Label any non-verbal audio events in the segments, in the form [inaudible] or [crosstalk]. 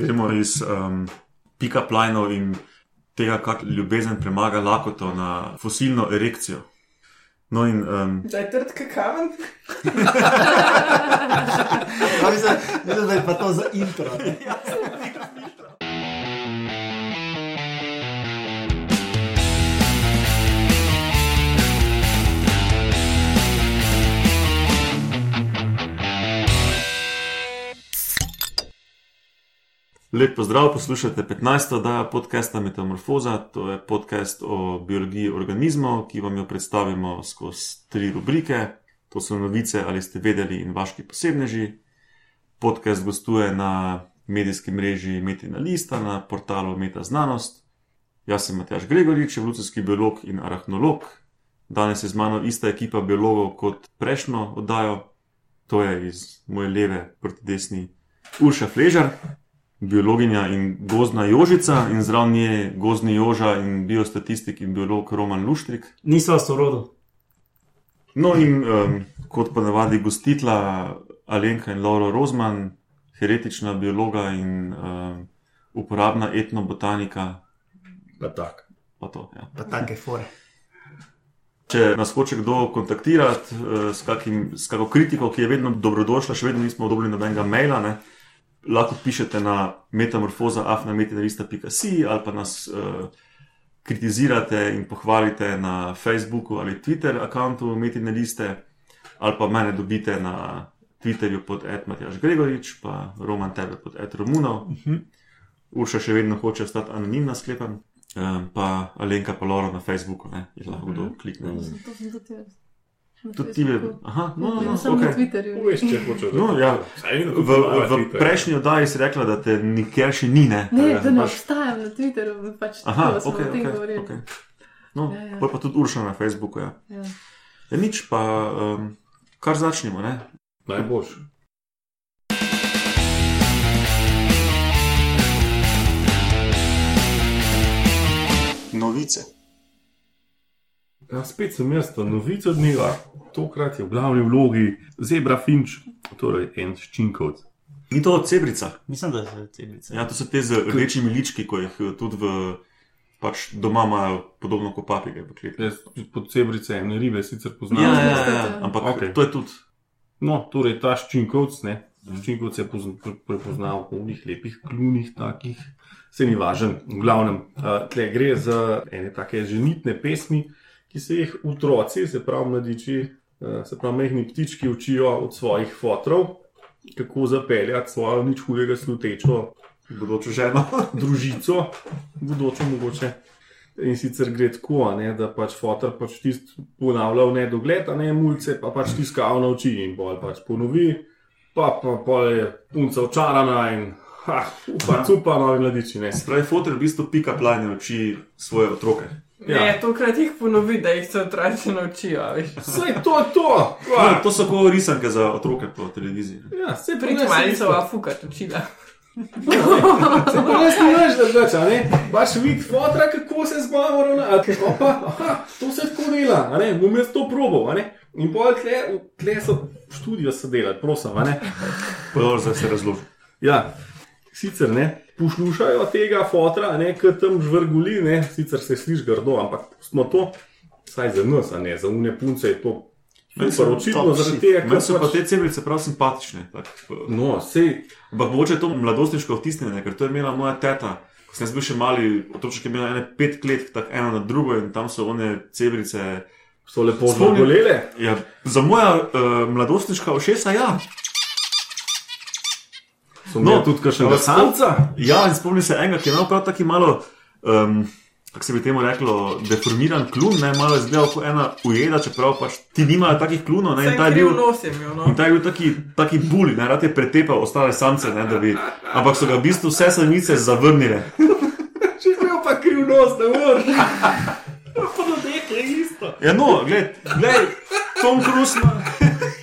gremo iz um, pika plajnov in tega, kako ljubezen premaga lakoto na fosilno erekcijo. No, in um, Da je trd kakaven. [laughs] Ja, mislim, mislim, da je pa to za intro. [laughs] ne. Lep pozdrav, poslušate 15. oddajo podcasta Metamorfoza. To je podcast o biologiji organizmov, ki vam jo predstavimo skozi tri rubrike. To so novice, ali ste vedeli, in vaški posebneži. Podcast gostuje na medijski mreži Metina Lista, na portalu Meta Znanost. Jaz sem Matjaš Gregorič, evolucijski biolog in arahnolog. Danes je z mano ista ekipa biologov kot prejšnjo oddajo, to je iz moje leve proti desni Urša Fležar, biologinja in gozdna jožica, in zraven nje gozdni joža in biostatistik in biolog Roman Luštrik. Nisva sorodo. No, in um, kot ponavadi gostitla Alenka in Lauro Rozman, heretična biologa in um, uporabna etnobotanika. Pa tak. Pa to, ja. Pa take fore. Če nas hoče kdo kontaktirati uh, s, kakim, s kakšno kritiko, ki je vedno dobrodošla, še vedno nismo dobili nobenega maila, ne, lahko pišete na metamorfoza.afnametina.si ali pa nas uh, kritizirate in pohvalite na Facebooku ali Twitter računu Metina Liste, ali pa mene dobite na Twitterju pod Edmatjaš Gregorič, pa Roman tebe pod Ed Romunov. Uh -huh. Urša še vedno hoče ostati anonimna, sklepam. Um, pa Alenka pa Loro na Facebooku, ne, lahko kdo klikne. To sem tudi jaz. Na Tudi ti, Facebooku. aha, no, no, Ja, no, Samo na okay. Twitterju. Veš, če hočeš. No, ja. V, v prejšnji oddaji si rekla, da te nikjer še ni. Ne, Ne, Tako da ne pač- obstajam na Twitterju, pač Aha, tako smo ok, o tem ok. govorili. okay. No, Ja, ja. pa tudi Urša na Facebooku. Ja. Ja. Ja, nič, pa um, kar začnemo. Ne? Najboljši. Novice. Ja, spet sem jaz, novico dneva. Tokrat je v glavni vlogi Zebra Finč, torej en ščinkovc. Ni to cebrica. Mislim, da so ceblice. Ja, to so te z rdečimi lički, ko jih eh, tudi v, pač doma imajo podobno kot papige. Jaz pod cebrice ene ribe sicer poznam. Ja, No, ja, ja, ja. ampak Ok. okay. to je tudi. No, torej ta ščinkovc, ne. Ščinkovc je pozn- pre- prepoznal v onih lepih klunih takih. Se ni važen, v glavnem, uh, tle gre za ene take ženitne pesmi, ki se jih otroci, se pravi mladiči, uh, se pravi mehni ptički učijo od svojih fotrov, kako zapeljati svojo nič hudega slutečo Bodočo ženo. [laughs] družico, bodočo mogoče. In sicer gre tako, a ne, da pač fotor pač tisti ponavlja v nedogled, a ne mulce, pa pač tiskal na oči in bolj pač ponovi, pa pa pol je punca očarana in ha, upa, cupa novi mladiči. Ne. Spravi, fotor v bistvu pika planje oči svoje otroke. Ja. Ne, tokrat jih ponovi, da jih se otroci naučijo. a veš. Saj to je to! No, to so kot risanke za otroke po televiziji. Ja, se Prid malico učila. Jaz ne veš, da več, a ne? Baš vidi fotra, kako se zbava ravna. Opa, aha, to se tako dela, a ne? Bom jaz to probal, a ne? In bolj tle, tle so študijo se delati, prosim, a ne? Dobro, zdaj se razloži. Ja, sicer ne, poslušajo tega fotra, a ne, ki tam žvrguli, ne, sicer se sliši grdo, ampak smo to, saj za nas, a ne, za une punce je to očitno zaradi tega, Meni so pa pač- te cebrice prav simpatične. Tak, No, sej, Ampak mogoče je to mladostniško vtisnjeno, ker to je imela moja teta. Ko sem bil še mali, otroček je imel ene pet kletk, tako eno na drugo in tam so one cebrice. so lepo zbolele. Ja, za moja uh, mladostniška ošesa, ja. So No, tudi kakšnega samca. Ja, in spomnim se enega, ki je imel prav tako malo, um, kako se bi temu reklo, deformiran klun, ne, malo je zdel kot ena ujeda, čeprav pač ti nimajo takih klunov, ne, in ta je bil. je imel, no. In ta je bil taki, taki bulj, ne, rad je pretepal ostale samce, ne, da bi, ampak so ga v bistvu vse samice zavrnile. [laughs] Če imel pa kriv nos, ne moreš. Pa do dekle isto. Ja, no, gled, gled, Tom Cruise [laughs]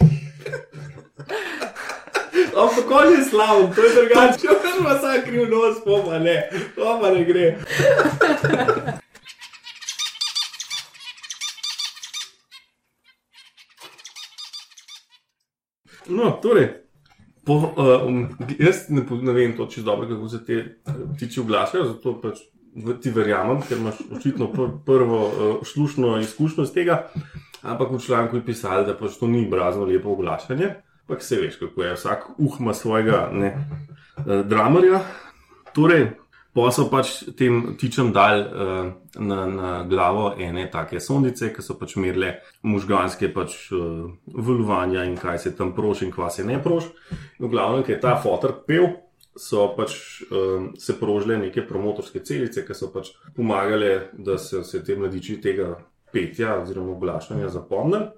ima. Ampak ko je slav, to je drugače. Če imaš pa sam kriv nos, pa ne, to pa ne gre. [laughs] No, torej, Po, uh, um, jaz ne, ne vem točno dobro, kako se te eh, ptiči oglašajo, zato pač v- ti verjamem, ker imaš očitno pr prvo uh, slušno izkušnjo iz tega. Ampak v članku je pisalo, da pač to ni brazno lepo oglašanje. Ampak se veš, kako je, vsak uh ima svojega ne, uh, dramarja. Torej, so pač tem tičem dal uh, na, na glavo ene take sondice, ki so pač merile možganske pač, uh, valovanja in kaj se tam proši in kaj se ne proši. V glavnem, ki je ta fotor pel, so pač um, se prožile neke promotorske celice, ki so pač pomagale, da so se te mladiči tega petja oziroma oglašanja zapomnili.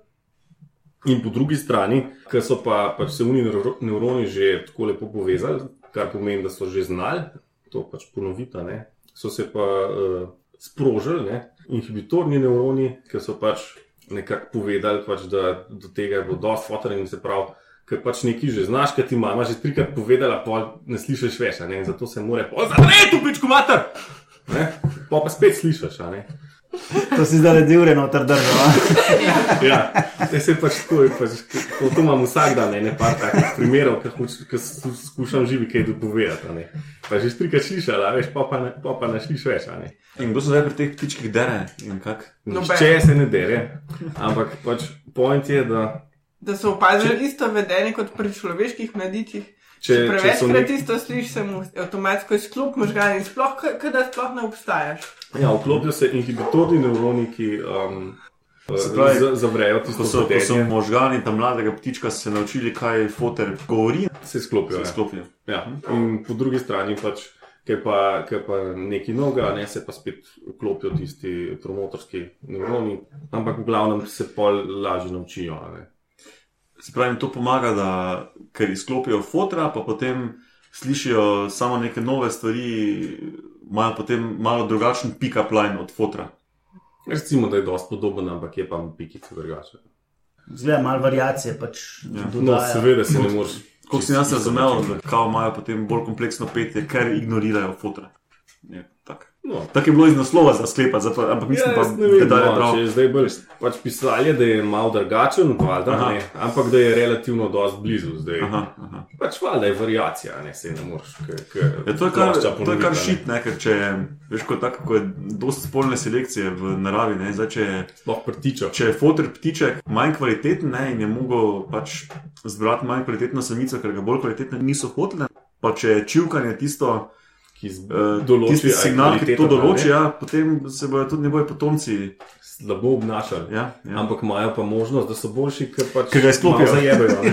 In po drugi strani, ker so pa, pač se uni nevro- nevroni že tako lepo povezali, kar pomeni, da so že znali to pač ponoviti, a ne, so se pa uh, sprožili, ne, inhibitorni nevroni, ki so pač nekako povedali, pač, da do tega bo dosti fotorjev in se pravi. Ker pač nekaj že znaš, ker ti mama že trikrat povedala, pa ne slišiš več, ne? in zato se mora pozadreti, pičku mater! Ne? Pa pa spet slišiš, ne? [laughs] To si zdaj le ure noter držal. [laughs] Ja, jaz se pač tako, pač, to, to imam vsak dan, ne, par takih primerov, ki skušam živi kaj dopovedati. a ne. Pa že strikrat slišal, a veš, pa pa ne, pa pa ne slišiš več, a ne. In kdo se zdaj pri teh ptičkih dere in kak? Noben. Nihče se ne dere, ampak pač point je, da Da so opazili isto vedenje kot pri človeških mladičih. Če, Če prevečkrat nek, isto slišiš, se mu avtomatsko izklop možgani sploh, da sploh ne obstajaš. ja, vklopijo se inhibitorni nevroni, ki um, pravi, z- zavrejo tisto Ko so, ko so možgani tam mladega ptička se naučili, kaj fotor govori, se sklopijo. se ja. sklopijo. Ja. In po drugi strani pač. Ker pa, ker pa neki noga, ne se pa spet vklopijo tisti promotorski nevroni, ampak v glavnem se pol lažje naučijo. a ne. Se pravi, to pomaga, da ker izklopijo fotra, pa potem slišijo samo neke nove stvari, imajo potem malo drugačen pick-up line od fotra. Recimo, da je dosti podoben, ampak je pa pikice drugače. Zgleda malo variacije, pač Ja. No, seveda se ne moreš. Kot sem jaz razumel, da imajo potem bolj kompleksno petje, ker ignorirajo fotra. Je, tak. No. Tako je bilo iz naslova za sklepati, zato, ampak mislim Ja, pa, vem, da je no, prav. če je zdaj bolj pač pisali, da je malo drugačen, valjda, Aha. ne, ampak da je relativno dosti blizu. Zdaj. Aha, aha. Pač valjda je variacija, ne se ne moreš. Ja, to je kar, to je kar šit, ne, ker če veš, ko, tako, ko je dosti spolne selekcije v naravi, ne, zdaj, če, je- Sploh prtičo. če je fotor ptiček manj kvaliteten ne, in je mogel pač zbrati manj kvalitetno samico, ker ga bolj kvalitetne niso hotele, pa če je čivkanje tisto, ki z- uh, določi, je signal, ki to določi, ja, potem se bodo tudi njegovi potomci. slabo obnašali. Ja, ja. Ampak imajo pa možnost, da so boljši, ker pač Ker ga izklopijo. zajebajo. ne.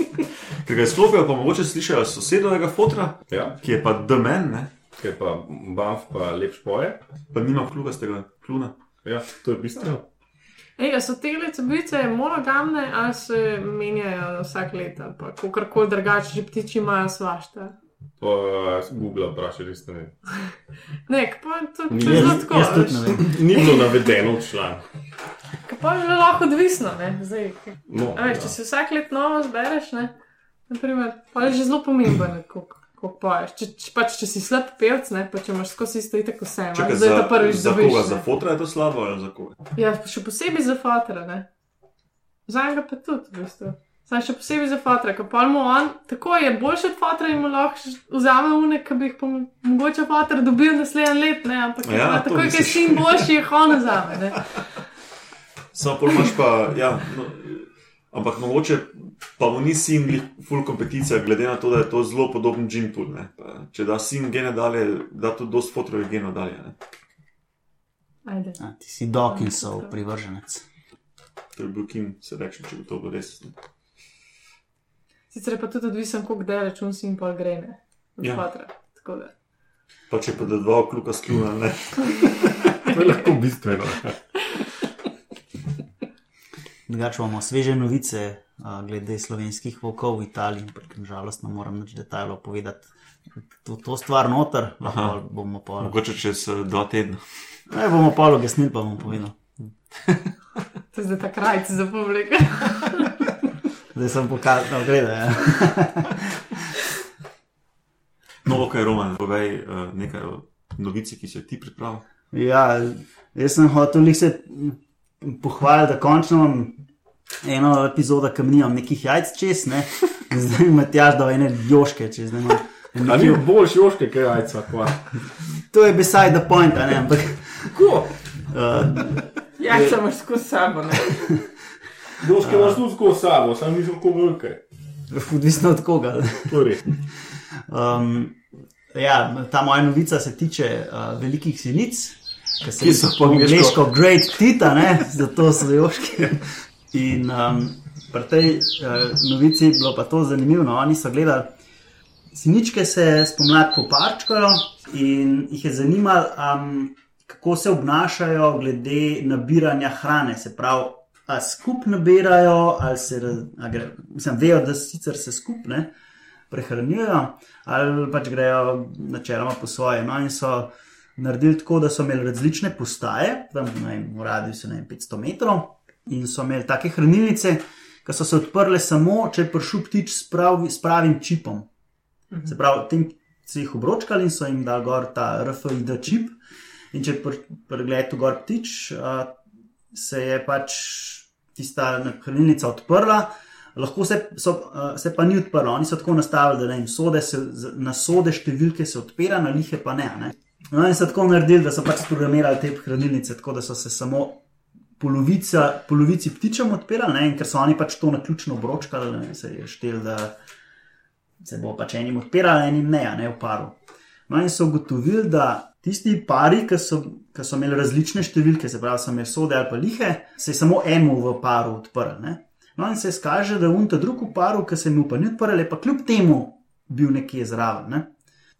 [laughs] Ker ga izklopijo, pa mogoče slišijo sosedovega fotra, Ja, ki je pa demen, ne, ker pa bamf pa lep špoje. pa nima klugastega kluna. Ja, to je bistveno. Ej, a so te lecobice monogamne ali se menjajo vsak let ali pa kakorkoli drugače, že ptiči imajo svašta. Pa Google vprašaj, res ne vem. [laughs] Ne, pa to Ni- je zelo Jaz, tako. jaz. Ni bilo navedeno v članku. Pa je lahko odvisno, ne, zdaj. No, A veš, če si vsak let novo zbereš, ne, naprimer, pa je že zelo pomemben, kako poješ. Če, če, pač, če si slab pevc, ne, pa če imaš skozi isto itak vse, zdaj za, to prvič za dobiš. koga? ne. Za fotra je to slabo ali za koga? Ja, še posebej za fatra, ne. Za enega pa tudi, v bistvu. Sam še posebej za fatra, ker pa mu on tako je boljši od fatra in mu lahko še vzame une, ki bi jih pa mogoče fatra dobil naslednji let, ne, ampak Ja, ja, to tako je, ker misliš. sin boljši, je on vzame, ne. Samo pol imaš pa, ja, no, ampak mogoče pa mu ni sin glih full kompeticija, glede na to, da je to zelo podoben gene pool. ne. Pa Če da sin gene dalje, da tudi dosti fotrovih genov dalje. Ne. Ajde. A, ti si Dawkinsov privrženec. To je bil Kim Selection, če bi to res. Ne. Sicer je pa tudi odvisen, koliko daleč un sin pol gre, ne. Od Ja. da. Pa če pa da dva kluka skluna, ne. [laughs] To je lahko bistveno. Drugače imamo sveže novice a, glede slovenskih volkov v Italiji, ampak nažalost ne moram nič detajlov povedati. To, to stvar noter, lahko bomo pa. Mogoče čez eh, dva tedna. Ne bomo pa logesnili, pa bom povedal. To je zdaj ta krajc za publiko. [laughs] Zdaj sem pokazal, no, gleda. [laughs] Ja. No, ok, Roman, povej uh, nekaj o novici, ki si jo ti pripravil. ja, jaz sem hotel lih se pohvaliti, da končno imam eno epizodo, ki mi nimam nekih jajc čez, ne. Zdaj mi Matjaž dal ene joške čez, ne. imam A ni boljši joške, kaj jajca, kva. To je beside the point, a ne, ampak Ko? uh, Ja, če imaš skozi sabo. Joške imaš tudi skozi sabo, sam nisem tako velike. odvisno od koga. Torej, Um, ja, ta moja novica se tiče uh, velikih sinic, ki se Ki so po angleško- angliško great tita, ne? zato so joški. In um, pri tej uh, novici je bilo pa to zanimivo. No? Oni so gledali, siničke se spomladi poparčkajo in jih je zanimalo, um, kako se obnašajo glede nabiranja hrane. Se pravi, ali skupaj nabirajo, ali se, a gre, mislim, vejo, da sicer se skupaj prehranjujejo, ali pač grejo načeloma po svoje. No, in so naredili tako, da so imeli različne postaje, tam ne vem, v radiusu ne vem, 500 metrov, in so imeli take hranilnice, ki so se odprle samo, če je prišel ptič s, prav, s pravim čipom. Se pravi, tem so jih obročkali in so jim dali gor ta RFID čip. In če pregledate gor ptič, a, se je pač tista hranilnica odprla. Lahko se, so, a, se pa ni odprla, oni so tako nastavili, da sode se, na sode številke se odpira, na lihe pa ne. ne. No, in so tako naredili, da so pač programirali te hranilnice, tako da so se samo polovica, polovici ptičem odpirali, ne, in ker so oni pač to na ključno obročkali, ne, se je štel, da se bo pač enim odpiralo, enim ne, ne v paru. No, in so ugotovili, da tisti pari, ki so, ki so imeli različne številke, se pravi, so imeli sode ali pa lihe, se je samo eno v paru odprl. Ne? No, in se izkaže, da unta drug v paru, ki se mu pa ni odprl, je pa kljub temu bil nekje zraven. Ne?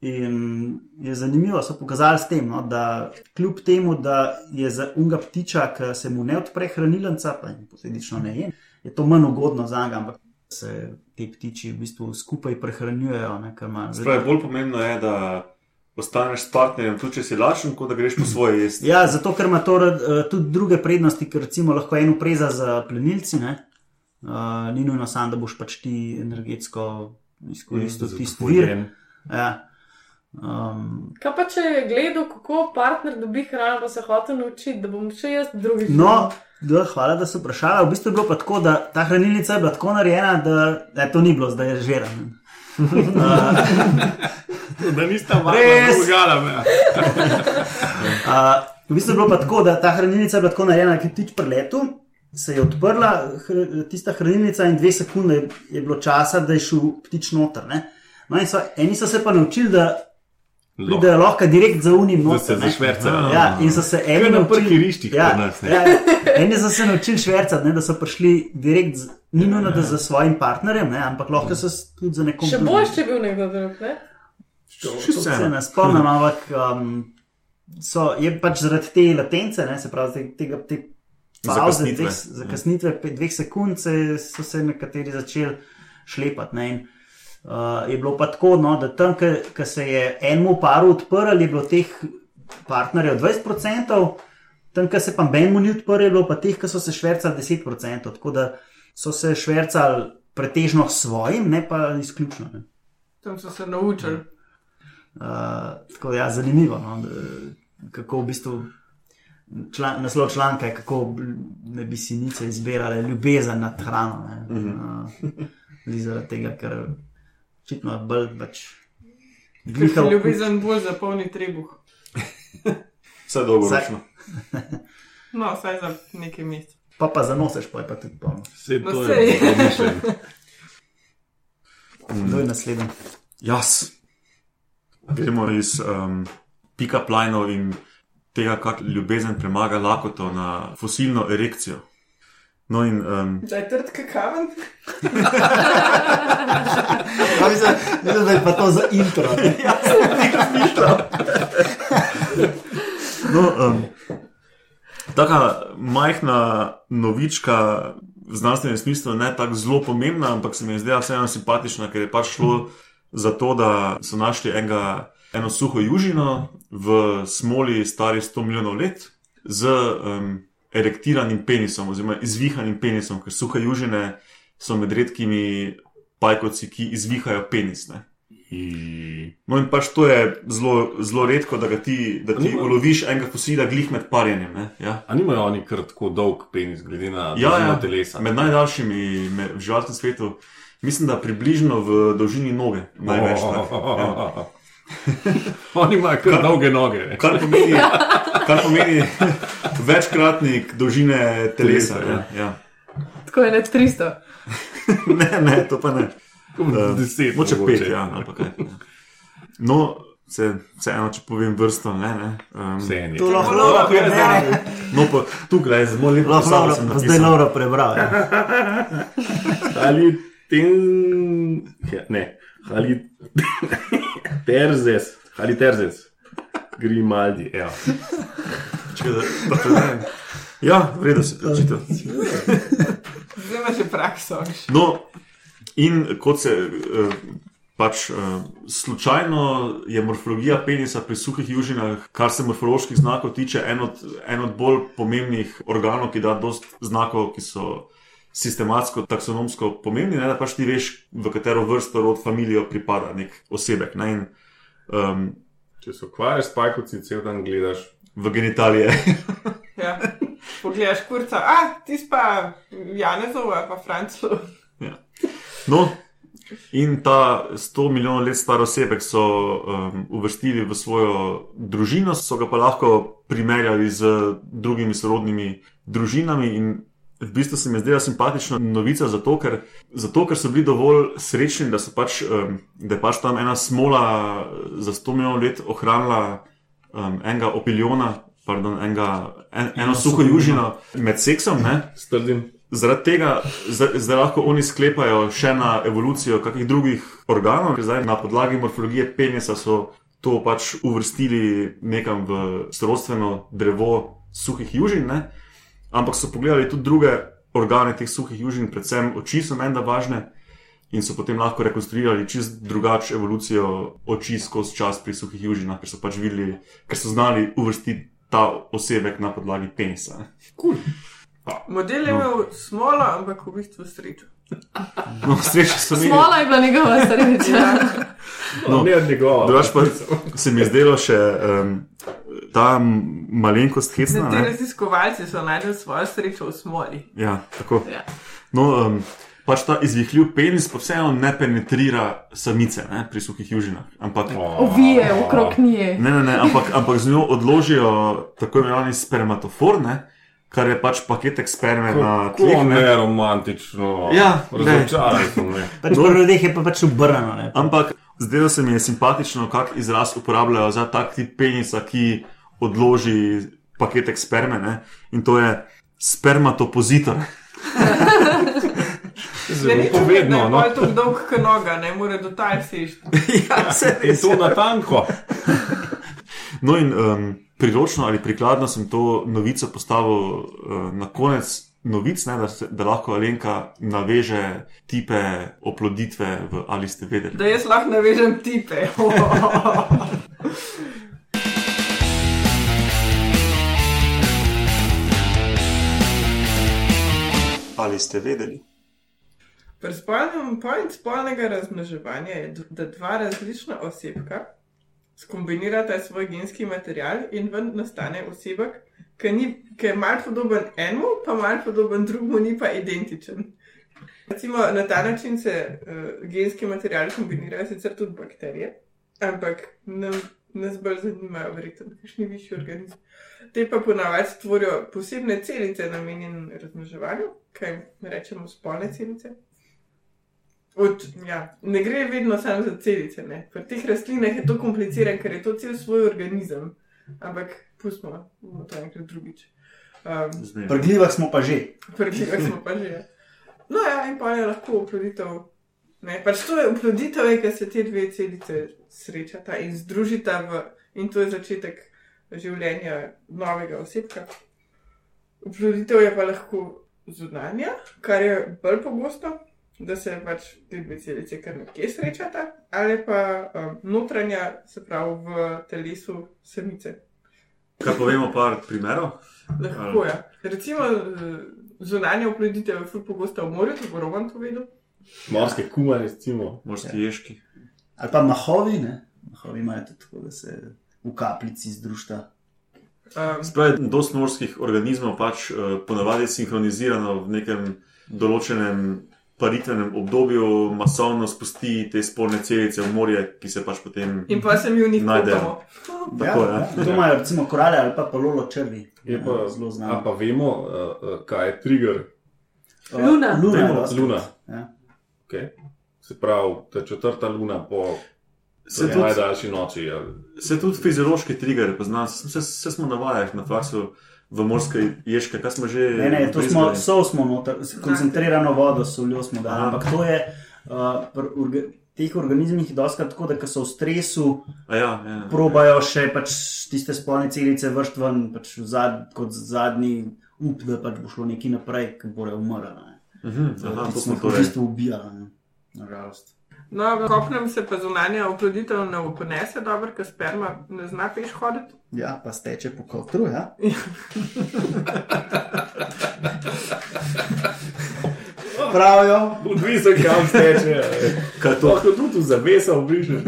In je zanimivo, so pokazali s tem, no, da kljub temu, da je za unga ptiča, ki se mu ne odpre hranilnica, pa in posledično ne je, je to manj ugodno za njega, ampak se ti ptiči v bistvu skupaj prehranjujejo. Ne, Spravi, bolj pomembno je, da ostaneš s partnerjem, tudi če si lačen, kot da greš po svoje jesti. Ja, zato ker ima to eh, tudi druge prednosti, ker recimo lahko eno preza za plenilci, ne? Uh, ni nujno samo, da boš pač ti energetsko izkoristil za tisti vir. Ja. Um, Kaj pa če je gledal, kako partner dobi hrano, pa se hoče naučiti, da bom še jaz drugi. no, da, hvala, da so vprašali. V bistvu je bilo pa tako, da ta hranilnica je bila tako narejena, da, da to ni bilo, zdaj je že rano. [laughs] Da nista Res. drugala. ja. Uh, v bistvu je bilo pa tako, da ta hranilnica je bila tako narejena, da je tič preletu. Se je odprla hr tista hranilnica, in dve sekunde je- je bilo časa, da je šel ptič noter. Ne? No, in so, eni so se pa naučili, da pridejo lahko direkt za unim Da noter. se ne. zašvercajo. Ja, in so se eni naučili- Ja, nas, ne. ja, eni so se naučili švercati, ne, da so prišli direkt, ni nujno, da za svojim partnerjem, ne, ampak lahko so s- tudi za nekom Še boljš, če je bil nekdo drug, ne? To se ne spomnim, ampak um, so, je pač zaradi te latence, ne, se pravi, te- tega, te pauze, Zakasnitve. dveh, zakasnitve pe- dveh sekund, se, so se nekateri začeli šlepati. Ne, in, uh, je bilo pa tako, no, da tam, ko se je enemu paru odprl, je bilo teh partnerjev 20%, tam, ko se pa menemu ni odprl, je bilo pa teh, ki so se švrcali 10%. Tako da so se švrcali pretežno svojim, ne pa izključno. Ne. Tam so se naučili. Uh, tako da, ja, zanimivo, no, da, kako v bistvu član, naslov članka je, kako ne bi si nice izbirale ljubezen nad hrano. Ne, uh, zaradi tega, ker očitno je bolj pač. Ker ljubezen bolj zapolni trebuh. [laughs] Vse dolgoročno. [laughs] No, vsaj za nekaj mesecev. Pa pa zanoseš, pa je pa tudi polno. Vse to je premišljeno. [laughs] Kdo je naslednji? Jaz. Gremo iz um, pika plajnov in tega, kako ljubezen premaga lakoto na fosilno erekcijo. No, in um, Da je trd kakaven. [laughs] Ja, mislim, mislim, da je pa to za intro. [laughs] ja, sem nekaj razmišljal. no, um, taka majhna novička v znanstvenem smislu, ne tako zelo pomembna, ampak se mi je zdela vseeno simpatična, ker je pač šlo za to, da so našli enega, eno suho južino v smoli, stari 100 milijonov let, z um, erektiranim penisom, oziroma izvihanim penisom, ker suhe južine so med redkimi pajkovci, ki izvihajo penis. Ne. I... No, in pač to je zelo, zelo redko, da, ga ti, da ti Nima- uloviš enega fosila glih med parjenjem. ne, Ja. A nimajo oni kar tako dolg penis, glede na Ja, ja, telesa? med najdaljšimi med, v živalskem svetu, mislim, da približno v dolžini noge. Največ, tak, ja. [laughs] Oni imajo kar dolge noge. ne. Kar pomeni, [laughs] kar pomeni [laughs] večkratnik dolžine telesa. Telesa, Ja, ja. Tako je ne 300. Ne, ne, to pa ne. Eh, Deset. Moče mogoče. pet, ja, ali pa kaj. ja. No, se, vseeno, če povem vrsto, ne. ne. Um, Vseeno je. To lahko Laura Laura prebere. prebere. no, pa tukaj je zelo lepo, Lahko Laura, sem napisal. zdaj Laura prebral. Ja. [laughs] Ali ten. Ja, ne, ali [laughs] terzes, ali terzes, grimaldi. Evo. Čakaj, da, da preberem. Ja, v redu se prečita. [laughs] Zdaj imaš prakso. No, in kot se uh, pač uh, slučajno je morfologija penisa pri suhih južinah, kar se morfoloških znakov tiče, en od, en od bolj pomembnih organov, ki da dost znakov, ki so sistematsko, taksonomsko pomembni, ne, da pač ti veš, v katero vrsto rod familijo pripada nek osebek. Ne, in, um, Če se ukvarjaš s pajkovci, cel dan gledaš. v genitalije. Ja. Pogledaš kurca, a ti pa Janezov ali pa Francov. No, in ta 100 milijonov let star osebek so um, uvrstili v svojo družino, so ga pa lahko primerjali z drugimi sorodnimi družinami. In v bistvu se mi zdela simpatična novica, zato ker, zato ker so bili dovolj srečni, da, pač, um, da je pač tam ena smola za 100 milijonov let ohranila um, enega opiljona. Pardon, enega, en, eno suho južino med seksom, ne? Strdim. Zaradi tega zdaj, lahko oni sklepajo še na evolucijo kakih drugih organov, ker zdaj na podlagi morfologije penisa so to pač uvrstili nekam v sorodstveno drevo suhih južin, ne? ampak so pogledali tudi druge organe teh suhih južin, predvsem oči so menda važne in so potem lahko rekonstruirali čist drugačno evolucijo oči skozi čas pri suhih južinah, ker so pač videli, ker so znali uvrstiti ta osebek na podlagi penisa. ne. Model je imel smolo, ampak v bistvu srečo. [laughs] No, sreče so imeli. Smola je bila njegova sreča. No, ne od njegova. Drugač pa [laughs] se mi je zdelo še um, ta malenkost hecna. Ti raziskovalci so najdel svojo srečo v smoli. Ja, tako. Ja. No, um, pač ta izvihljiv penis pa vseeno ne penetrira samice ne, pri suhih južinah. Ampak, Ovije okrog nje. ne, ne, ne, ampak, ampak z njo odložijo tako imenovani spermatofor, ne, kar je pač na Kako tleh. ne Ne. romantično. Ja, glej. razočaran sem. ne. Pač pri ljudeh je pa pač obrnjeno. ne. Ampak zdelo se mi je simpatično, kak izraz uporabljajo za tak tip penisa, ki odloži paketek sperme. Ne? In to je spermatopozitor. [laughs] Zelo povedno. No. No. Je to dolg kot noga, ne more do tal sež. [laughs] ja, se In to na tanko. No, in um, priročno ali prikladno sem to novico postavil uh, na konec novic, ne, da, se, da lahko Alenka naveže tipe oploditve v ali ste vedeli. Da jaz lahko navežem tipe. [laughs] Ali ste vedeli? Pri spolnem point spolnega razmnoževanja je, da dva različna osebka skombinirata svoj genski material in ven nastane osebek, ki, ni, ki je mal podoben enemu, pa mal podoben drugemu, ni pa identičen. Recimo, na ta način se uh, genski material kombinirajo sicer tudi bakterije, ampak nam, nas bolj zanimajo verjetno kakšni višji organizmi. Te pa ponavadi tvorijo posebne celice namenjene razmnoževanju, kaj rečemo spolne celice. Od, ja, ne gre vedno samo za celice. Ne. Pri teh rastlinah je to komplicirano, ker je to cel svoj organizem. Ampak pustimo, bomo to enkrat drugič. Um, Pri glivah smo pa že. Prvi smo pa že. No, ja, in pa je lahko oploditev. Ne, pač to je oploditev, ker se te dve celice srečata in združita v, in to je začetek življenja novega osebka. Oploditev je pa lahko zunanja, kar je bolj pogosto, da se pač te dve celice kar nekje srečata, ali pa um, notranja, se pravi v telesu samice. Kaj povemo, par primerov? Lahko je. Recimo, eh, zunanja oploditev je ful pogosta v morju, to bo Roman povedal. Morske kumare, recimo. Morski ježki. Ali pa mahovi, ne? mahovi imajo tudi tako, da se v kapljici združta. Um, Spravi, dost morskih organizmov pač uh, ponavadi sinhronizirano v nekem določenem paritvenem obdobju masovno spusti te spolne celice v morje, ki se pač potem. in pa se mi v njih Najdejo. kopamo. Tako, ja. To imajo recimo korale ali pa pololo črvi. Je Ja, pa, zelo a znano. pa vemo, uh, uh, kaj je trigger. Luna. Luna, je Vemo. Luna. Ja. Okay. Se pravi, ta četrta luna po Se tudi, najdaljši noči. Ali... se tudi fiziološki trigger pozna, vse, vse smo navajali na faksu v morske ježke, kaj smo že. Ne, ne, to smo, sol smo noter, koncentrirano vodo, soljo smo dali. Aha. Ampak to je uh, pri orga, teh organizmih doskrat tako, da so v stresu, A Ja, ja. probajo še pač tiste spolne celice vršt ven, pač zad, kot zadnji up, da pač bo šlo nekaj naprej, ki bojo umrli. ne. Mhm, aha, Ti to smo v torej. bistvu ubijali, nažalost. No, v kopnem se pa zunanja oploditev ne uponese dobro, ker sperma ne zna peš hoditi. Ja, pa steče po kotru, ja. [laughs] Pravijo, Odvisno, kam steče. Kaj to, Lahko tudi v zavesa obrišeš.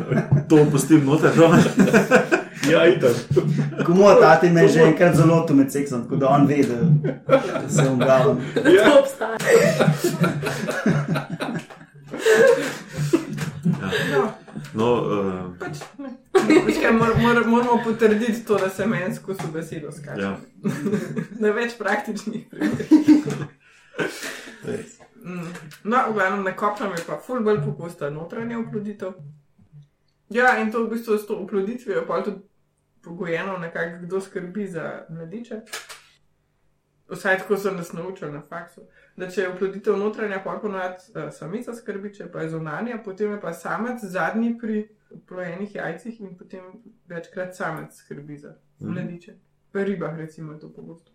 to pustim noter, no? [laughs] Ja, itak. ko moj tati me je že enkrat zelo to med seksom, tako da on ve, da da se umgavam. Ja. To obstaja. [laughs] No, uh, pač ne. Veš kaj, mor, mor, moramo potrditi to, da se meni skozi besedo skače. ja. Na več praktičnih primerih. Mm. No, v glavnem na kopnem je pa ful bolj pogosta notranja oploditev. Ja, in to v bistvu s to oploditvijo pa tudi pogojeno, nekako kdo skrbi za mladiče. Vsaj tako so nas naučili na faksu. Da če je oploditev notranja, pa ponovadi uh, samica skrbi, če pa je zunanja, potem je pa samec zadnji pri plojenih jajcih in potem večkrat samec skrbi za mladiče. Pri ribah recimo je to pogosto.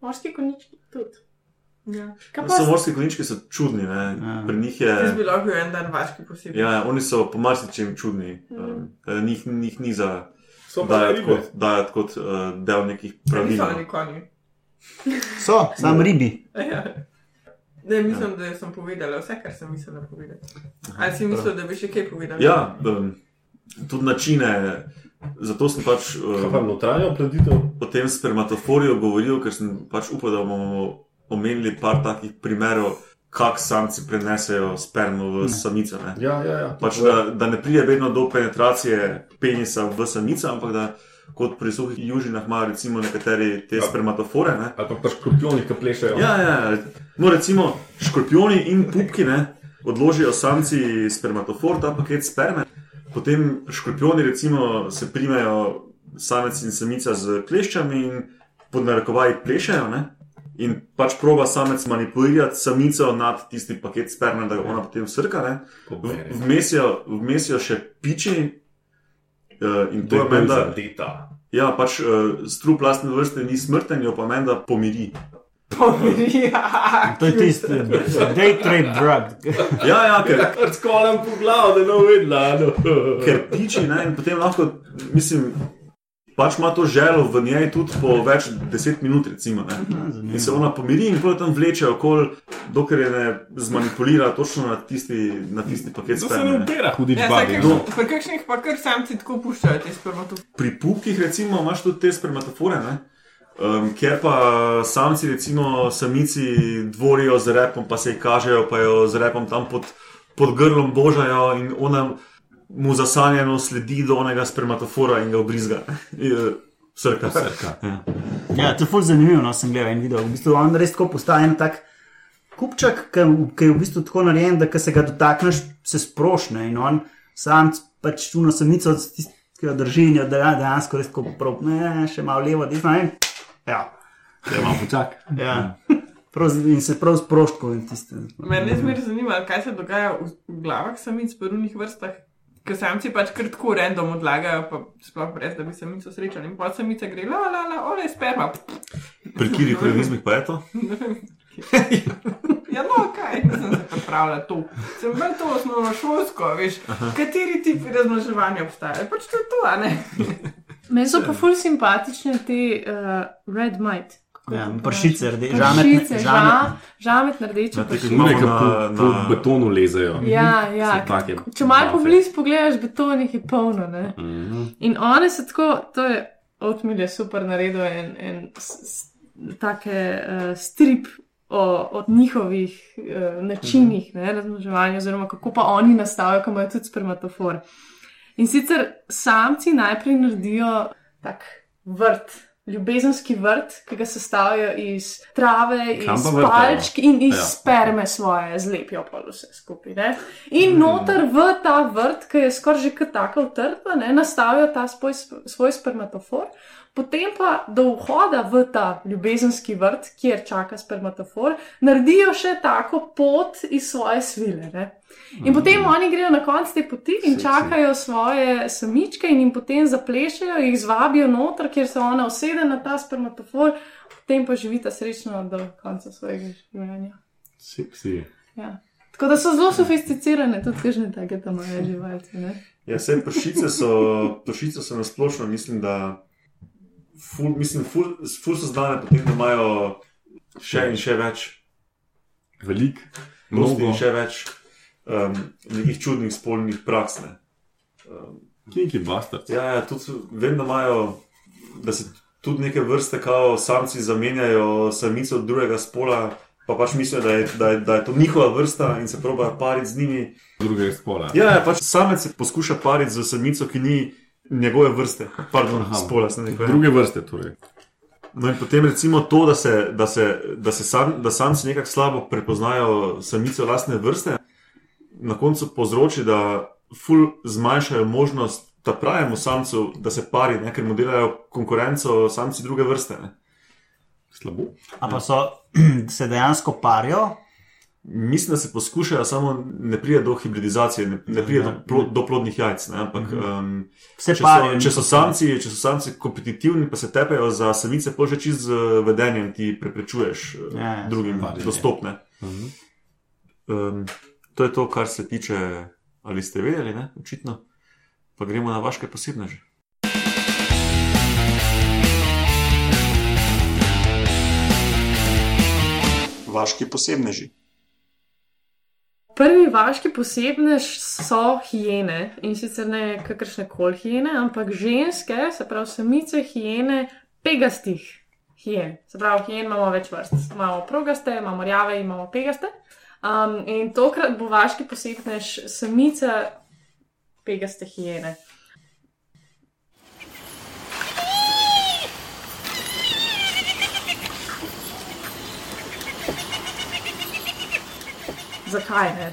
Morski konjički tudi. Ja. So morski konjički so čudni, ne? Ja. pri njih Jaz je. bi lahko en dan vaški posebej. Ja, oni so po marsičem čudni. Um, eh, njih, njih ni za So pa dajati ribe. kot, dajati kot uh, del nekih pravil. niso oni konji. So, sam ribi. Ja. Ne, mislim, da sem povedala vse, kar sem mislila povedati. Ali si mislil, da bi še kaj povedala? Ja, tudi načine. Zato sem pač Kaj pa notranja opreditev? o tem spermatoforiju govoril, ker sem pač upal, da bomo omenili par takih primerov, kako samci prenesejo spermo v samico. Ne? Ja, ja, ja. Pač, da, da ne pride vedno do penetracije penisa v samico, ampak da kot pri suhih južinah imajo recimo nekateri te Ja. spermatofore. Ne? Ali pa pa škorpioni, ki plešajo. Ja, ja, no recimo škorpioni in pupki ne, odložijo samci spermatofor, ta paket sperme, potem škorpioni recimo se primejo samec in samica z kleščami in pod narekovaji plešajo. Ne? In pač proba samec manipulirati samico nad tisti paket sperme, da ga ona potem srka. ne. Pobere. V- Vmes jo- Vmes jo še piči. Uh, in to je je meni, bil da zadeta. ja, pač, uh, strup lastne vrste ni smrten, jo pa meni, da pomiri. [laughs] ja. To je tisti day trade drug. Ja, ja, ker, [laughs] Kar skolam po glavu, da ne no. ker piči ne, in potem lahko, mislim, pač ima to želo v njej tudi po več deset minut, recimo. Ne. In se ona pomiri in potem tam vleče okoli, dokler je ne zmanipulira točno na tisti, na tisti paket To se ne upira, hudič Ja, babi. no. pri kakšnih pa kar samci tako puščajo te spermatofore. Pri pupkih, recimo, imaš tudi te spermatofore, ne? Um, ker pa samci, recimo, samici dvorijo z repom, pa se jih kažejo, pa jo z repom tam pod, pod grlom božajo in ona mu zasanjeno sledi do onega spermatofora in ga obrizga. [laughs] Srka. Srka. Ja. Ja, to je ful zanimivo, no, sem gledal in videl. V bistvu on res tako postaje en tak kupček, ki ki je v bistvu tako narejen, da ko se ga dotakneš, se sprošne in on sam pač čuno samico, tisti, ki jo drži in jo da dejansko res tako prav, ne, še malo levo, desno, ne. Ja. Ja, malo počak. ja. Prav, in se prav sproščko in tiste. Mene zmeraj zanima, kaj se dogaja v, glavah samic v prvnih vrstah. Ker samci pač kar tako random odlagajo, pa sploh brez, da bi samico srečali. In pa samica gre, la, la, la, ole, sperma. Pri katerih organizmih pa je to? [laughs] Ja, no, kaj, nisem se pripravljala to. Sem bolj to osnovno šolsko, veš, kateri tipi razmnoževanja obstajajo. Pač to je to, a ne? [laughs] Meni so pa ful simpatične te uh, red might. Ja, to pršice, rde- žametne- žametne. ža- žametne rdeče Ja, ki Nekaj na- po, betonu lezejo. Ja, ja. Take Če malo pobliž pogledaš, beton jih je polno. Ne? Mhm. In one so tako, to je Oatmeal je super naredil en, en s- take uh, strip o, o njihovih uh, načinih ne, razmnoževanja, oziroma kako pa oni nastavijo, ko imajo tudi spermatofor. In sicer samci najprej naredijo tak vrt. Ljubezenski vrt, ki ga sestavljajo iz trave, iz vrtajo? palčk in iz Ja. ja. sperme svoje, zlepijo pa vse skupaj. Ne? In noter v ta vrt, ki je skoraj že kot taka utrpa, ne, nastavijo ta svoj, svoj spermatofor, potem pa do vhoda v ta ljubezenski vrt, kjer čaka spermatofor, naredijo še tako pot iz svoje svile. Ne? In potem oni grejo na konec te poti in Seksi. čakajo svoje samičke in jim potem zaplešajo, jih zvabijo noter, kjer se ona usede na ta spermatofor, potem pa živita srečno do konca svojega življenja. Seksi. Ja. Tako da so zelo sofisticirane, tudi kakšne take tam imajo [laughs] živalce. ne. Ja, vse pršice so, pršice so nasplošno, mislim, da ful, mislim, ful, ful so znane, potem da imajo še in še več, Velik, mnogo in še več um, nekih čudnih spolnih praks. Ne. Um, Kinky bastard. ja, ja, tudi vem, da imajo, da se tudi neke vrste, kao samci zamenjajo samico od drugega spola. Pa pač mislijo, da je, da, je, da je to njihova vrsta in se probajo pariti z njimi. Drugega spola. Ja, ja pač samec se poskuša pariti z samico, ki ni njegove vrste, pardon, Aha. spola. sem rekel, ja. Druge vrste torej. No in potem recimo to, da, se, da, se, da, se sam, da samci nekako slabo prepoznajo samico lastne vrste, na koncu povzroči, da ful zmanjšajo možnost ta pravemu samcu, da se pari, ne, ker mu delajo konkurenco samci druge vrste. Ne. Slabo. A pa so [clears throat] se dejansko parijo, Mislim, da se poskušajo, samo ne pride do hibridizacije, ne, ne pride do, plo, do plodnih jajc. Ne, ampak, um, vse Če parijo. so, če, so samci, če so samci kompetitivni, pa se tepejo za samice, pa že čez vedenjem ti preprečuješ Ja, ja, ja, drugim parjenje. dostopne. Mhm. Um, to je to, kar se tiče, ali ste vedeli, ne? očitno. Pa gremo na vaše posebneže. Vaški posebneži. Prvi vaški posebnež so hijene in sicer ne kakršne koli hijene, ampak ženske, se pravi samice hijene, pegastih hijen. Se pravi, hijen imamo več vrst. Imamo progaste, imamo rjave, imamo pegaste. Um, in tokrat bo vaški posebnež samica pegaste hijene. Zakaj ne?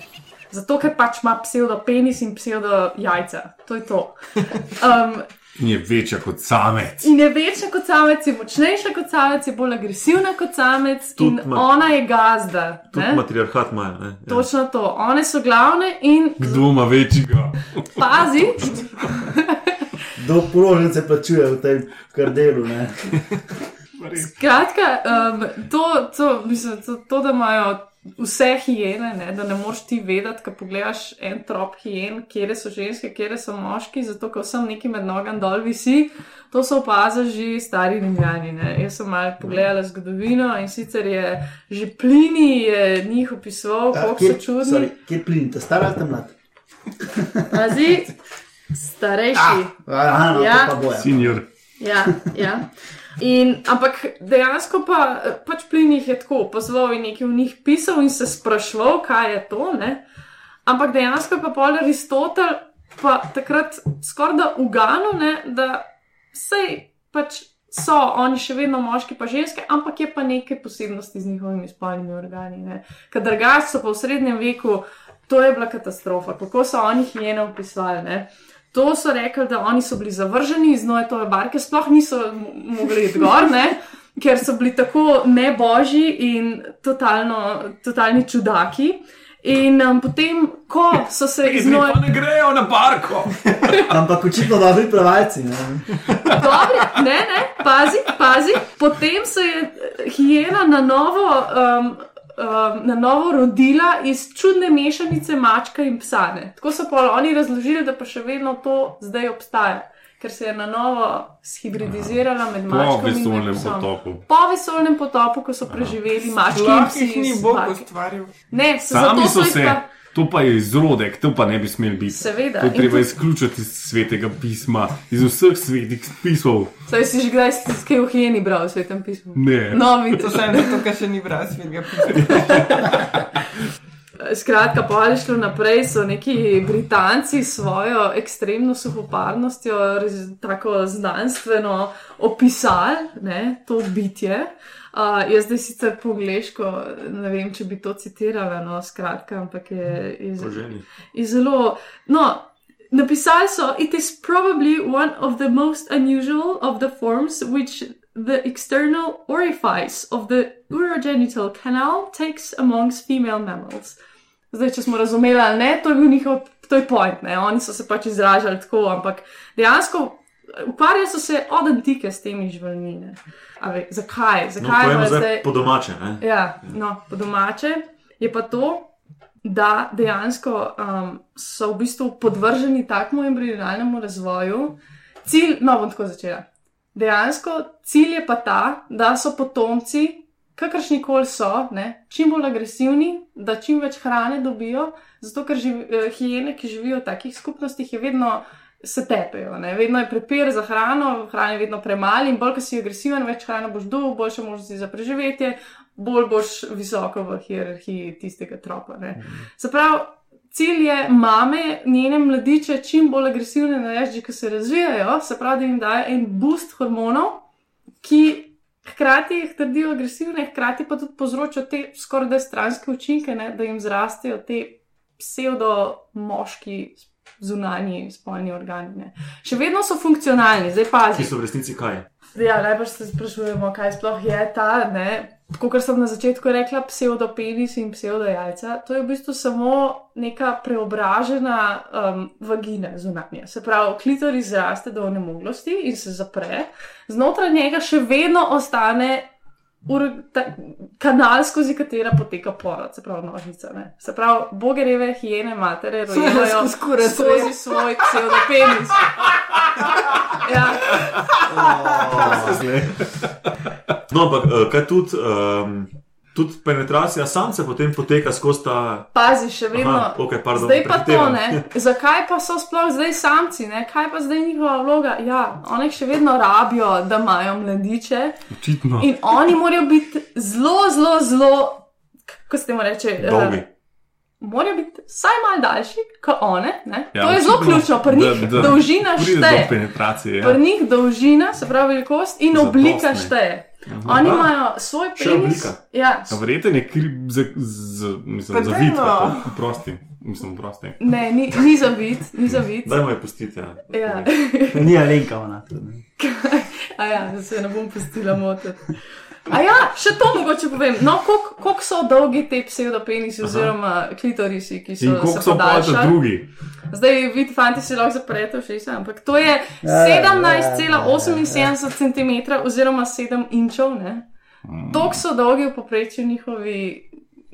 Zato, ker pač ima pseudo penis in pseudo jajca. To je to. Um, In je večja kot samec. in je večja kot samec, je močnejša kot samec, je bolj agresivna kot samec Tudi in ma- ona je gazda. Tudi ne? matriarhat ne, Ja. Točno to. One so glavne in Kdo ima večjega? pazi, Do položnice plačuje v tem kardelu. Ne? Skratka, um, to, to, mislim, to, to, da imajo vse hijene, ne, da ne moreš ti vedeti, ko pogledaš en trop hijen, kje so ženske, kje so moški, zato ker vsem neki med nogami dol visi. To so opazili že stari rimljani. Ne. Jaz sem malo pogledala zgodovino in sicer je že plini je njih opisoval, koliko so čudni. Kje plinite, star ali tam mlad? Pazi, starejši. Aha, no, Ja. Senior. Ja, ja. In, ampak dejansko pa eh, pač plin jih je tako pozval in nekaj v njih pisal in se sprašval, kaj je to. Ne? Ampak dejansko pa pol Aristotel pa takrat skoraj da ugano, ne, da sej pač so oni še vedno moški pa ženske, ampak je pa nekaj posebnosti z njihovimi spolnimi organi. ne. Ker drugače so pa v srednjem veku, to je bila katastrofa, kako so oni hijene opisovali. ne. To so rekli, da oni so bili zavrženi iz Noetove barke, sploh niso mogli iti gor, ne? ker so bili tako nebožji in totalno, totalni čudaki. In um, potem, ko so se iz Noe. ne grejo na parko. [laughs] Ampak očitno dobri plavalci. Ne? Dobri, ne, ne, pazi, pazi. Potem se je eh, hijena na novo, um, um, na novo rodila iz čudne mešanice mačka in psa. Ne. Tako so pa oni razložili, da pa še vedno to zdaj obstaja. Ker se je na novo shibridizirala med Po mačkami in vesolnem potopu. Po vesolnem potopu, ko so preživeli mački in psi. jih ni Bog ustvaril. Ne, Sami so jih se, pa- to pa je izrodek, to pa ne bi smel biti. Seveda. To je treba tudi- izključiti iz svetega pisma, iz vseh svetih pismov. Saj si že kdaj skaj v hieni bral v svetem pismu. Ne. No, To vidiš. sem zato, ker še ni bral svetega pisma. [laughs] Skratka, pa ali šlo naprej, so neki Britanci s svojo ekstremno suhoparnostjo, tako znanstveno opisali ne, to bitje. Uh, jaz zdaj sicer po angliško ne vem, če bi to citirala, no, skratka, ampak je, je, Poženi. je zelo. No, napisali so: It is probably one of the most unusual of the forms which the external orifice of the urogenital canal takes amongst female mammals. Zdaj, če smo razumeli ali ne, to je bil njihov, to je point, ne? oni so se pač izražali tako, ampak dejansko ukvarjali so se od antike s temi živalmi. Zakaj? No, Zakaj pa zdaj po domače. Ne? Ja, no, po domače je pa to, da dejansko um, so v bistvu podvrženi takmu embrionalnemu razvoju. Cilj, no, bom tako začela. Dejansko cilj je pa ta, da so potomci, kakršni koli so, ne, čim bolj agresivni, da čim več hrane dobijo, zato ker živ, eh, hijene, ki živijo v takih skupnostih, je vedno. Se tepejo, ne? vedno je prepir za hrano, hrana je vedno premalo in bolj, ko si agresiven, več hrane boš dobil, boljše možnosti za preživetje, bolj boš visoko v hierarhiji tistega tropa. Ne? Se pravi, cilj je mame, njene mladiče čim bolj agresivne nareči, ki se razvijajo, se pravi, da jim daje en boost hormonov, ki hkrati jih trdijo agresivne, hkrati pa tudi povzročajo te skoraj da stranske učinke, ne? da jim zrastejo te pseudo-moški zunanji spolni organi. Ne? Še vedno so funkcionalni, zdaj Ki pazi. so v resnici kaj? Ja, najbrž se sprašujemo, kaj sploh je ta. Kot sem na začetku rekla, pseudopenis in pseudojajca, to je v bistvu samo neka preobražena um, vagina zunanja. Se pravi, klitoris zraste do onemoglosti in se zapre, znotraj njega še vedno ostane ur, ta, kanal, skozi katera poteka porod, se pravi nožnica. Ne. Se pravi, bogereve hijene matere [laughs] rojevajo Skozi skozi svoj pseudopenis. [laughs] Ja. No, ampak eh, kaj tudi, um, tudi penetracija samca potem poteka skozi ta. Pazi, še vedno. Aha, okej, pardon, zdaj pa to, ne? [laughs] Zakaj pa so sploh zdaj samci, ne? Kaj pa zdaj njihova vloga? Ja, oni še vedno rabijo, da imajo mladiče Očitno. in oni morajo biti zelo, zelo, zelo, kako se temu reče, eh, Dolgi. morajo biti vsaj malo daljši kot one. Ne? Ja, to je zelo ključno, pri njih da- da dolžina šteje. penetracije. Pri Ja. njih dolžina, se pravi velikost in Zadostne. oblika šteje. Oni Aha. imajo svoj penis. Ja, A Verjeten je kri, z, z, mislim, Pa za vid, no. prosti. Mislim, prosti. ne, ni, ni za vid, ni za vid. Dajmo je pustiti. Ja. Ja. Ni Alenka ona. tudi, ne. [laughs] A ja, da se ne bom pustila motiti. A ja, še to mogoče povem. No, koliko kolik so dolgi te pseudopenisi oziroma klitorisi, ki so In se koliko so pa ta podaljšali? drugi? Zdaj, vid, fanti si lahko zaprete v šest, ampak to je ja, 17,78 cm oziroma 7 inčov, ne? Tok so dolgi v povprečju njihovi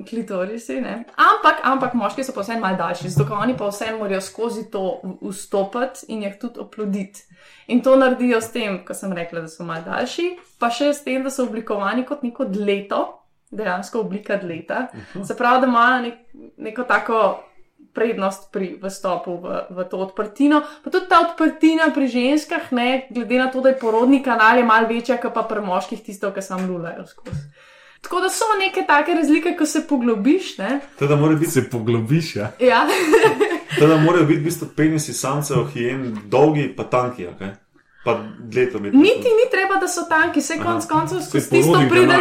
klitorisi, ne? Ampak, ampak moški so pa vseeno malo daljši, zato oni pa vseeno morajo skozi to v- vstopati in jih tudi oploditi. In to naredijo s tem, ko sem rekla, da so malo daljši, pa še s tem, da so oblikovani kot neko dleto, dejansko oblika dleta. Se pravi, da imajo nek, neko tako prednost pri vstopu v, v to odprtino. Pa tudi ta odprtina pri ženskah, ne, glede na to, da je porodni kanal je malo večja, kot pa pri moških tisto, ki sam lulajo skozi. Tako da so neke take razlike, ko se poglobiš. Ne? Teda mora biti, Se poglobiš, ja. Ja. [laughs] teda morajo biti v bistvu penisi samcev, hijen, dolgi, pa tanki. Okay? Pa. Niti ni treba, da so tanki, vse konc koncev skozi tisto pride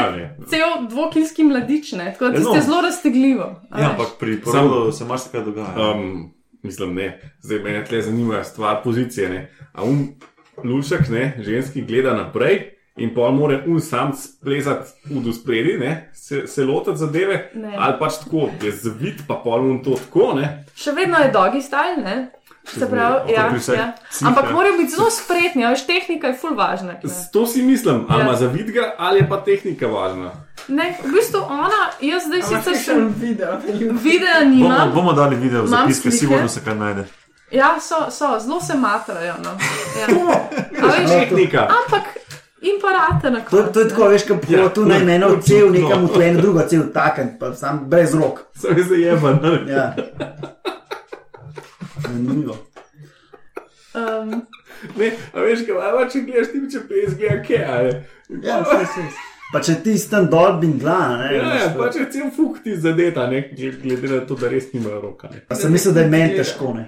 cel dvokilski mladič, ne? tako da tiste no. je zelo raztegljivo. a Ja, ampak pri porodu se marsikaj dogaja. Um, mislim, ne. Zdaj me tle zanima stvar pozicije. Ne. A um lušek, ne, ženski gleda naprej. In pol mora un sam splezati v spredi, ne, se, se lotiti zadeve, Ne. ali pač tako, je zvit, pa pol un to tako, ne. Še vedno je dogi style, ne? Se pravi, ja, ja. Ampak ja. morajo biti zelo spretni, a veš, tehnika je full važna. ne. To si mislim, ali Ja. ima zavid ga, ali je pa tehnika važna. Ne, v bistvu ona, jaz zdaj Ampak sicer še sem video. videa Bomo, nimam. bomo dali video zapiske, sigurno se kaj najde. Ja, so, so zelo se matrajo. No. Ja. A veš, Tehnika. ampak in pa rate na To, koncu. to je tako, veš, kot Ja, ja, tu naj no, eno no, cel, nekam v eno drugo cel, taken, pa sam brez rok. Sem se jeban. Ja. Zanimivo. Um, Ne, a veš, kaj ima, če gledaš ti, če PSG, kaj je. Ja, vse, vse. Pa če ti tam dol bingla, ne? Ja, ja, pa če cel fuk ti zadeta, ne, gled- glede na to, da res nimajo roka. Ne. Pa sem mislil, da je meni težko, ne.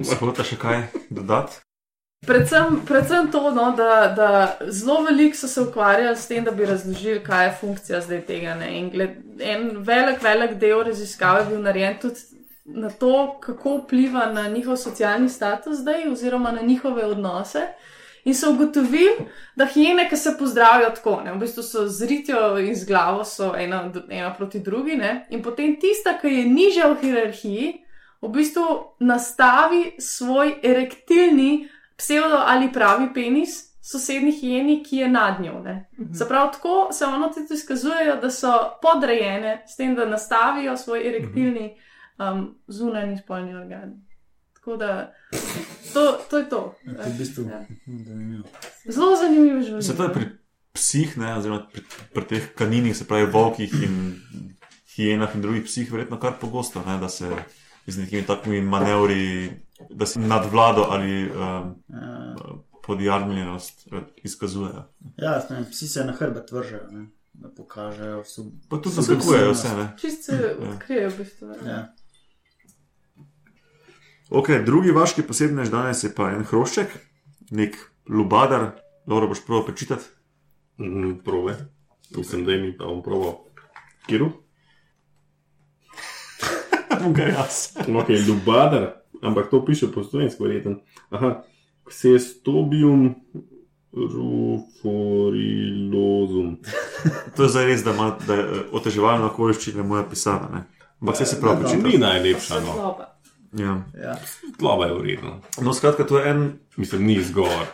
Hočeš še kaj dodati? predvsem, predvsem to, no, da, da zelo veliko so se ukvarjali s tem, da bi razložili, kaj je funkcija zdaj tega. Ne. In gled, en velik, velik del raziskav je bil narejen tudi na to, kako vpliva na njihov socialni status zdaj, oziroma na njihove odnose. In so ugotovili, da hijene, ki se pozdravijo tako, ne, v bistvu so zritijo in z glavo, so ena, ena proti drugi, ne, in potem tista, ki je nižja v hierarhiji, v bistvu nastavi svoj erektilni pseudo ali pravi penis sosednji hijeni, ki je nad njo. Ne. Se pravi, tako se ono tudi izkazujejo, da so podrejene s tem, da nastavijo svoj erektilni um, zunanji spolni organ. Tako da to, to je to. To je v bistvu Ja. zanimivo. Zelo zanimivo življenje. Se to je pri psih, ne, oziroma pri, pri teh kaninih, se pravi volkih in hijenah in drugih psih, verjetno kar pogosto, ne, da se z nekimi takimi manevri, da se nadvlado ali um, Ja, podjarmljenost izkazujejo. Ja, ne, psi se na hrbet vržejo, ne, da pokažejo. So, Pa tudi zaskakujejo vse. Ne. Čist se odkrijejo v bistvu. Ja. Ja. Ok, drugi vaški posebnež danes je pa en hrošček, nek lubadar, dobro boš prav prečitati. Mm, prove. Mislim, da je mi pa bom proval. Kiru? [laughs] Bom ga jaz. Ok, Lubadar, ampak to piše po slovensko, verjeten. Aha, Xestobium ruforilozum. [laughs] To je zdaj res, da ima eh, oteževalna okoliščina moja pisava. Ne. Ampak vse si prav Ja, Ni najlepša, no. Ja. Ja. Tlova je vredna. No, skratka, to je en Mislim, ni izgovor.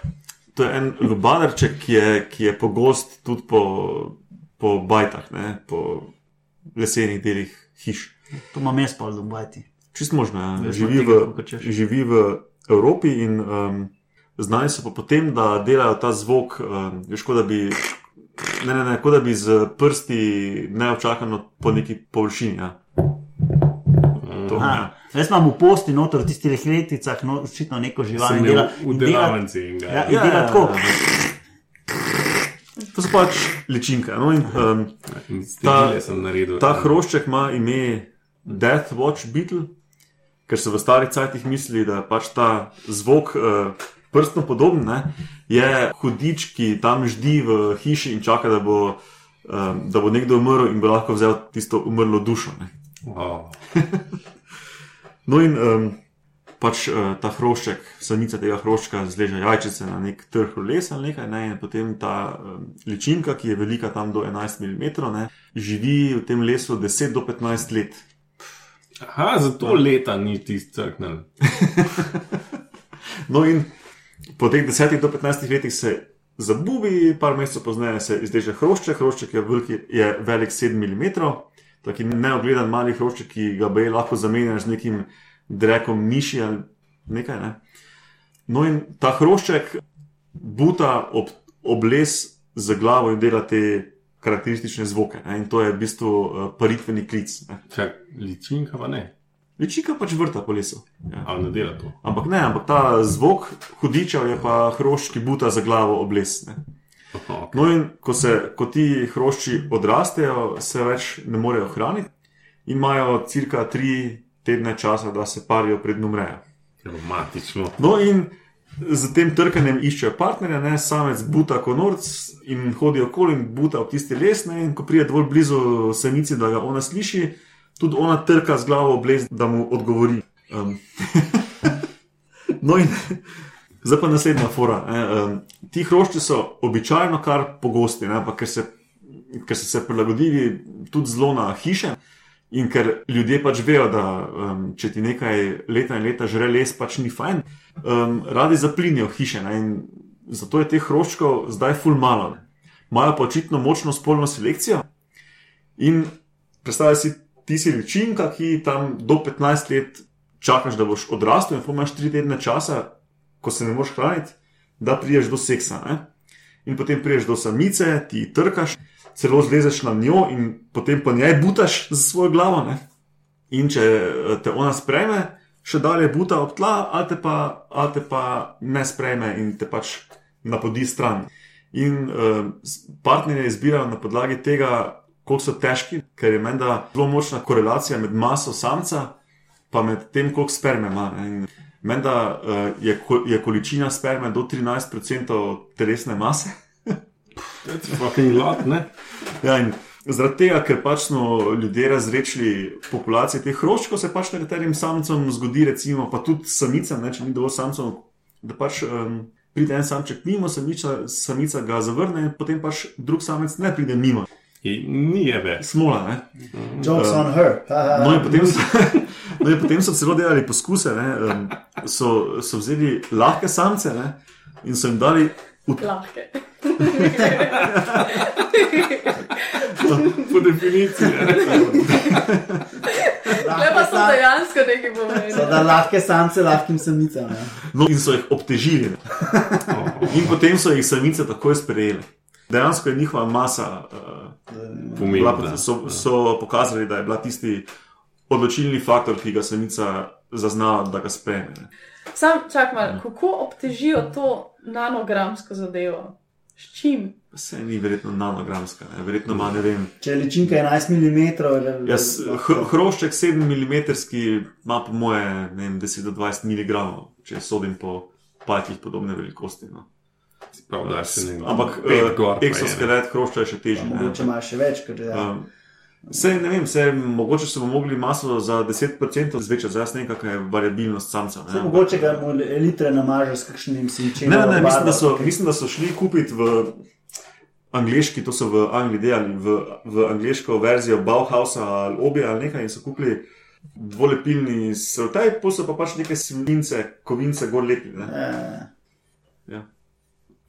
To je en lubadarček, ki je, ki je pogost tudi po, po bajtah, ne? po lesenih delih hiš. To ima mes pa dubajti. Čist možno, ja. Veš, živi, tega, v, živi v Evropi in um, znani so pa potem, da delajo ta zvok, um, veš, kot da bi. Ne, ne, ne, kot da bi z prsti neočakano po neki površini. Ja. To, ja. Jaz imam v posti noter v tistih leticah, no, očitno neko žival. Sem in imel dela- v delavnici in ga. Ja, Ja, in dela tako. To so pač ličinke. No, in, um, in Stile sem naredil. Ta hrošček ima ime Death Watch Beetle, ker so v starih cajtih mislili, da pač ta zvok uh, prstno podoben, ne, je hudič, ki tam ždi v hiši in čaka, da bo, um, da bo nekdo umrl in bo lahko vzel tisto umrlo dušo. Ne. Wow. [laughs] No in um, pač uh, ta hrošček, sanica tega hroščka zleže jajčice na nek trh lesa ali nekaj, ne, in potem ta um, ličinka, ki je velika tam do 11 mm, ne, živi v tem lesu 10 do 15 let. Aha, zato leta ni tisti crknil. [laughs] No, in po teh 10 do 15 letih se zabubi, par mesecev pozneje se izdeže hrošček, hrošček je, veliki, je velik 7 mm, taki neogledan mali hrošček, ki ga bi lahko zamenjal z nekim drekom miši ali nekaj. Ne? No, in ta hrošček buta ob, ob les z glavo in dela te karakteristične zvoke. Ne? In to je v bistvu uh, paritveni klic. Ne? Čak, ličinka pa ne. Ličika pač vrta po lesu. Ja. Ali ne dela to. Ampak ne, ampak ta zvok hudičev je pa hrošč, ki buta za glavo obles. Ne. Okay. No, in ko, se, ko ti hrošči odrastejo, se več ne morejo hraniti in imajo cirka tri tedne časa, da se parijo, predn umrejo. Romantično. No, in z tem trkanjem iščejo partnerja, ne, samec buta konorc in hodi okoli in buta v tisti les, ne, in ko pride dovolj blizu samici, da ga ona sliši, tudi ona trka z glavo oblez, da mu odgovori. Um. [laughs] no, in zdaj pa naslednja fora. Ne, um, ti hrošči so običajno kar pogosti, ne, ampak ker, se, ker so se prilagodili tudi zelo na hiše. In ker ljudje pač vejo, da um, če ti nekaj leta in leta žre les, pač ni fajn, um, radi zaplinijo hiše. Ne? Zato je teh hroščkov zdaj ful malo. ne. Imajo pa očitno močno spolno selekcijo. In predstavljaj si, ti si ličinka, ki tam do 15 let čakaš, da boš odrastel in potem imaš tri tedne časa, ko se ne moreš hraniti, da priješ do seksa. Ne? In potem priješ do samice, ti trkaš, celo zlezeš na njo in potem po njej butaš za svojo glavo. Ne? In če eh, te ona sprejme, še dalje buta ob tla, ali te pa, ali te pa ne sprejme in te pač napodi stran. In uh, partnerje izbirajo na podlagi tega, koliko so težki, ker je menda zelo močna korelacija med maso samca pa med tem, koliko sperme ima. ne. In Menda uh, je, je količina sperme do 13% telesne mase. Fucking lot, ne? Ja, in zaradi tega, ker pač smo ljudje razrečili populacije teh hroščkov, se pač nekaterim samcem zgodi, recimo, pa tudi samicam, ne, če ni dovolj samcev, da pač um, pride en samček mimo, samica, samica ga zavrne, in potem pač drug samec ne pride mimo. In Ni je več. Smola, ne. Jokes on her. No, in potem so, no, in potem so celo delali poskuse. Ne, um, so, so vzeli lahke samce ne, in so jim dali Lahke. Po definiciji. Le pa so dejansko nekaj So pomenili. da lahke samce lahkim samicam. Ja. no, in so jih obtežili. In potem so jih samice takoj sprejeli. Dejansko je njihova masa, uh, bila, Pomembna. so, so pokazali, da je bila tisti odločilni faktor, ki ga samica zazna, da ga sprejme. Sam čak malo, kako obtežijo to nanogramsko zadevo? S čim? Vse ni verjetno nanogramska, ne. verjetno ima ne vem. Če je ličinka 11 mm, Jaz, hr, hrošček 7 mm ima po moje vem, 10 do 20 mg, če sodim po pajkih podobne velikosti. No. Prav, da Ampak uh, je, eksoskelet hrošča je še težji. ne. mogoče ima še več, ker ja. Um, Sej, ne vem, sej, mogoče so mogli maso za 10% zvečati, zdaj ne vem, kakšna je variabilnost samca. ne. Saj mogoče ga mu litre namažeš s kakšnim sinčem. Ne, ne, ne mislim, da so, mislim, da so šli kupiti v angliški, to so v Angliji delali, v, v angliško verzijo Bauhausa ali Obi ali nekaj in so kupili dvolepilni srtaj, pa so pa pač neke svince, kovince gor lepili. Ne? Ja.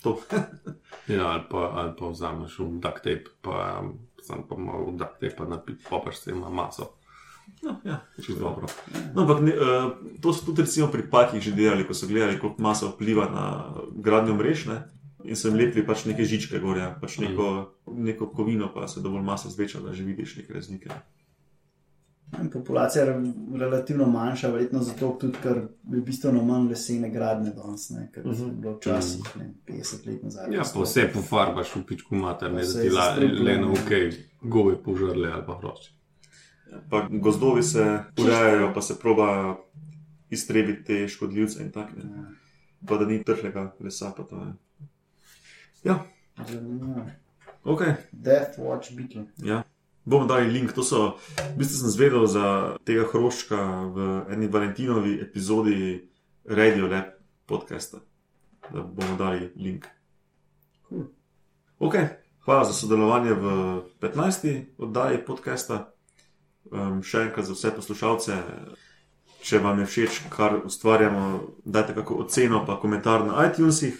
To. [laughs] Ja, ali pa, ali pa vzameš v duct tape, pa sam pa malo v duct tape napiti, popaš se ima maso. No, ja. Čisto dobro. No, ampak ne, uh, to so tudi recimo pri pakih že delali, ko so gledali, koliko masa vpliva na gradnjo mrež. Ne? In so jim lepili pač neke žičke gor, ja, pač neko, neko kovino, pa se dovolj masa zveča, da že vidiš neke razlike. In Populacija je relativno manjša, verjetno zato tudi, ker je bistveno manj lesene gradnje danes, ne, ker je bilo včasih ne, 50 let nazaj. Ja, pa vse pofarbaš v pičku mater, ne da ti le na ok, gobe požrle ali pa hrošče. Pa gozdovi se urejajo, pa se proba iztrebiti te škodljivce in tako. ne. Pa da ni trhlega lesa. Pa to, je. ja, Zanimivo. ok. Death Watch Beetle. Ja. Bomo dali link. To so, v bistvu sem zvedel za tega hroščka v eni Valentinovi epizodi Radio Lab podcasta. Da bomo dali link. Cool. Ok, hvala za sodelovanje v 15. oddaji podcasta. Um, še enkrat za vse poslušalce, če vam je všeč, kar ustvarjamo, dajte kako oceno, pa komentar na iTunesih,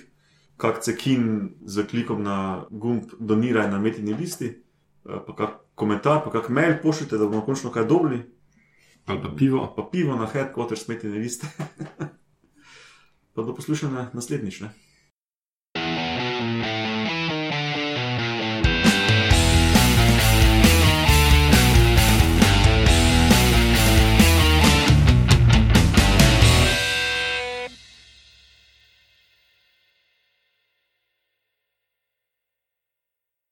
kak cekin z klikom na gumb doniraj na metini listi, eh, pa kak komentar, pa kak mail pošljite, da bomo končno kaj dobili, Ali pa pivo. pa pivo na headquarters metine liste. [laughs] pa do poslušanja naslednjič. Ne?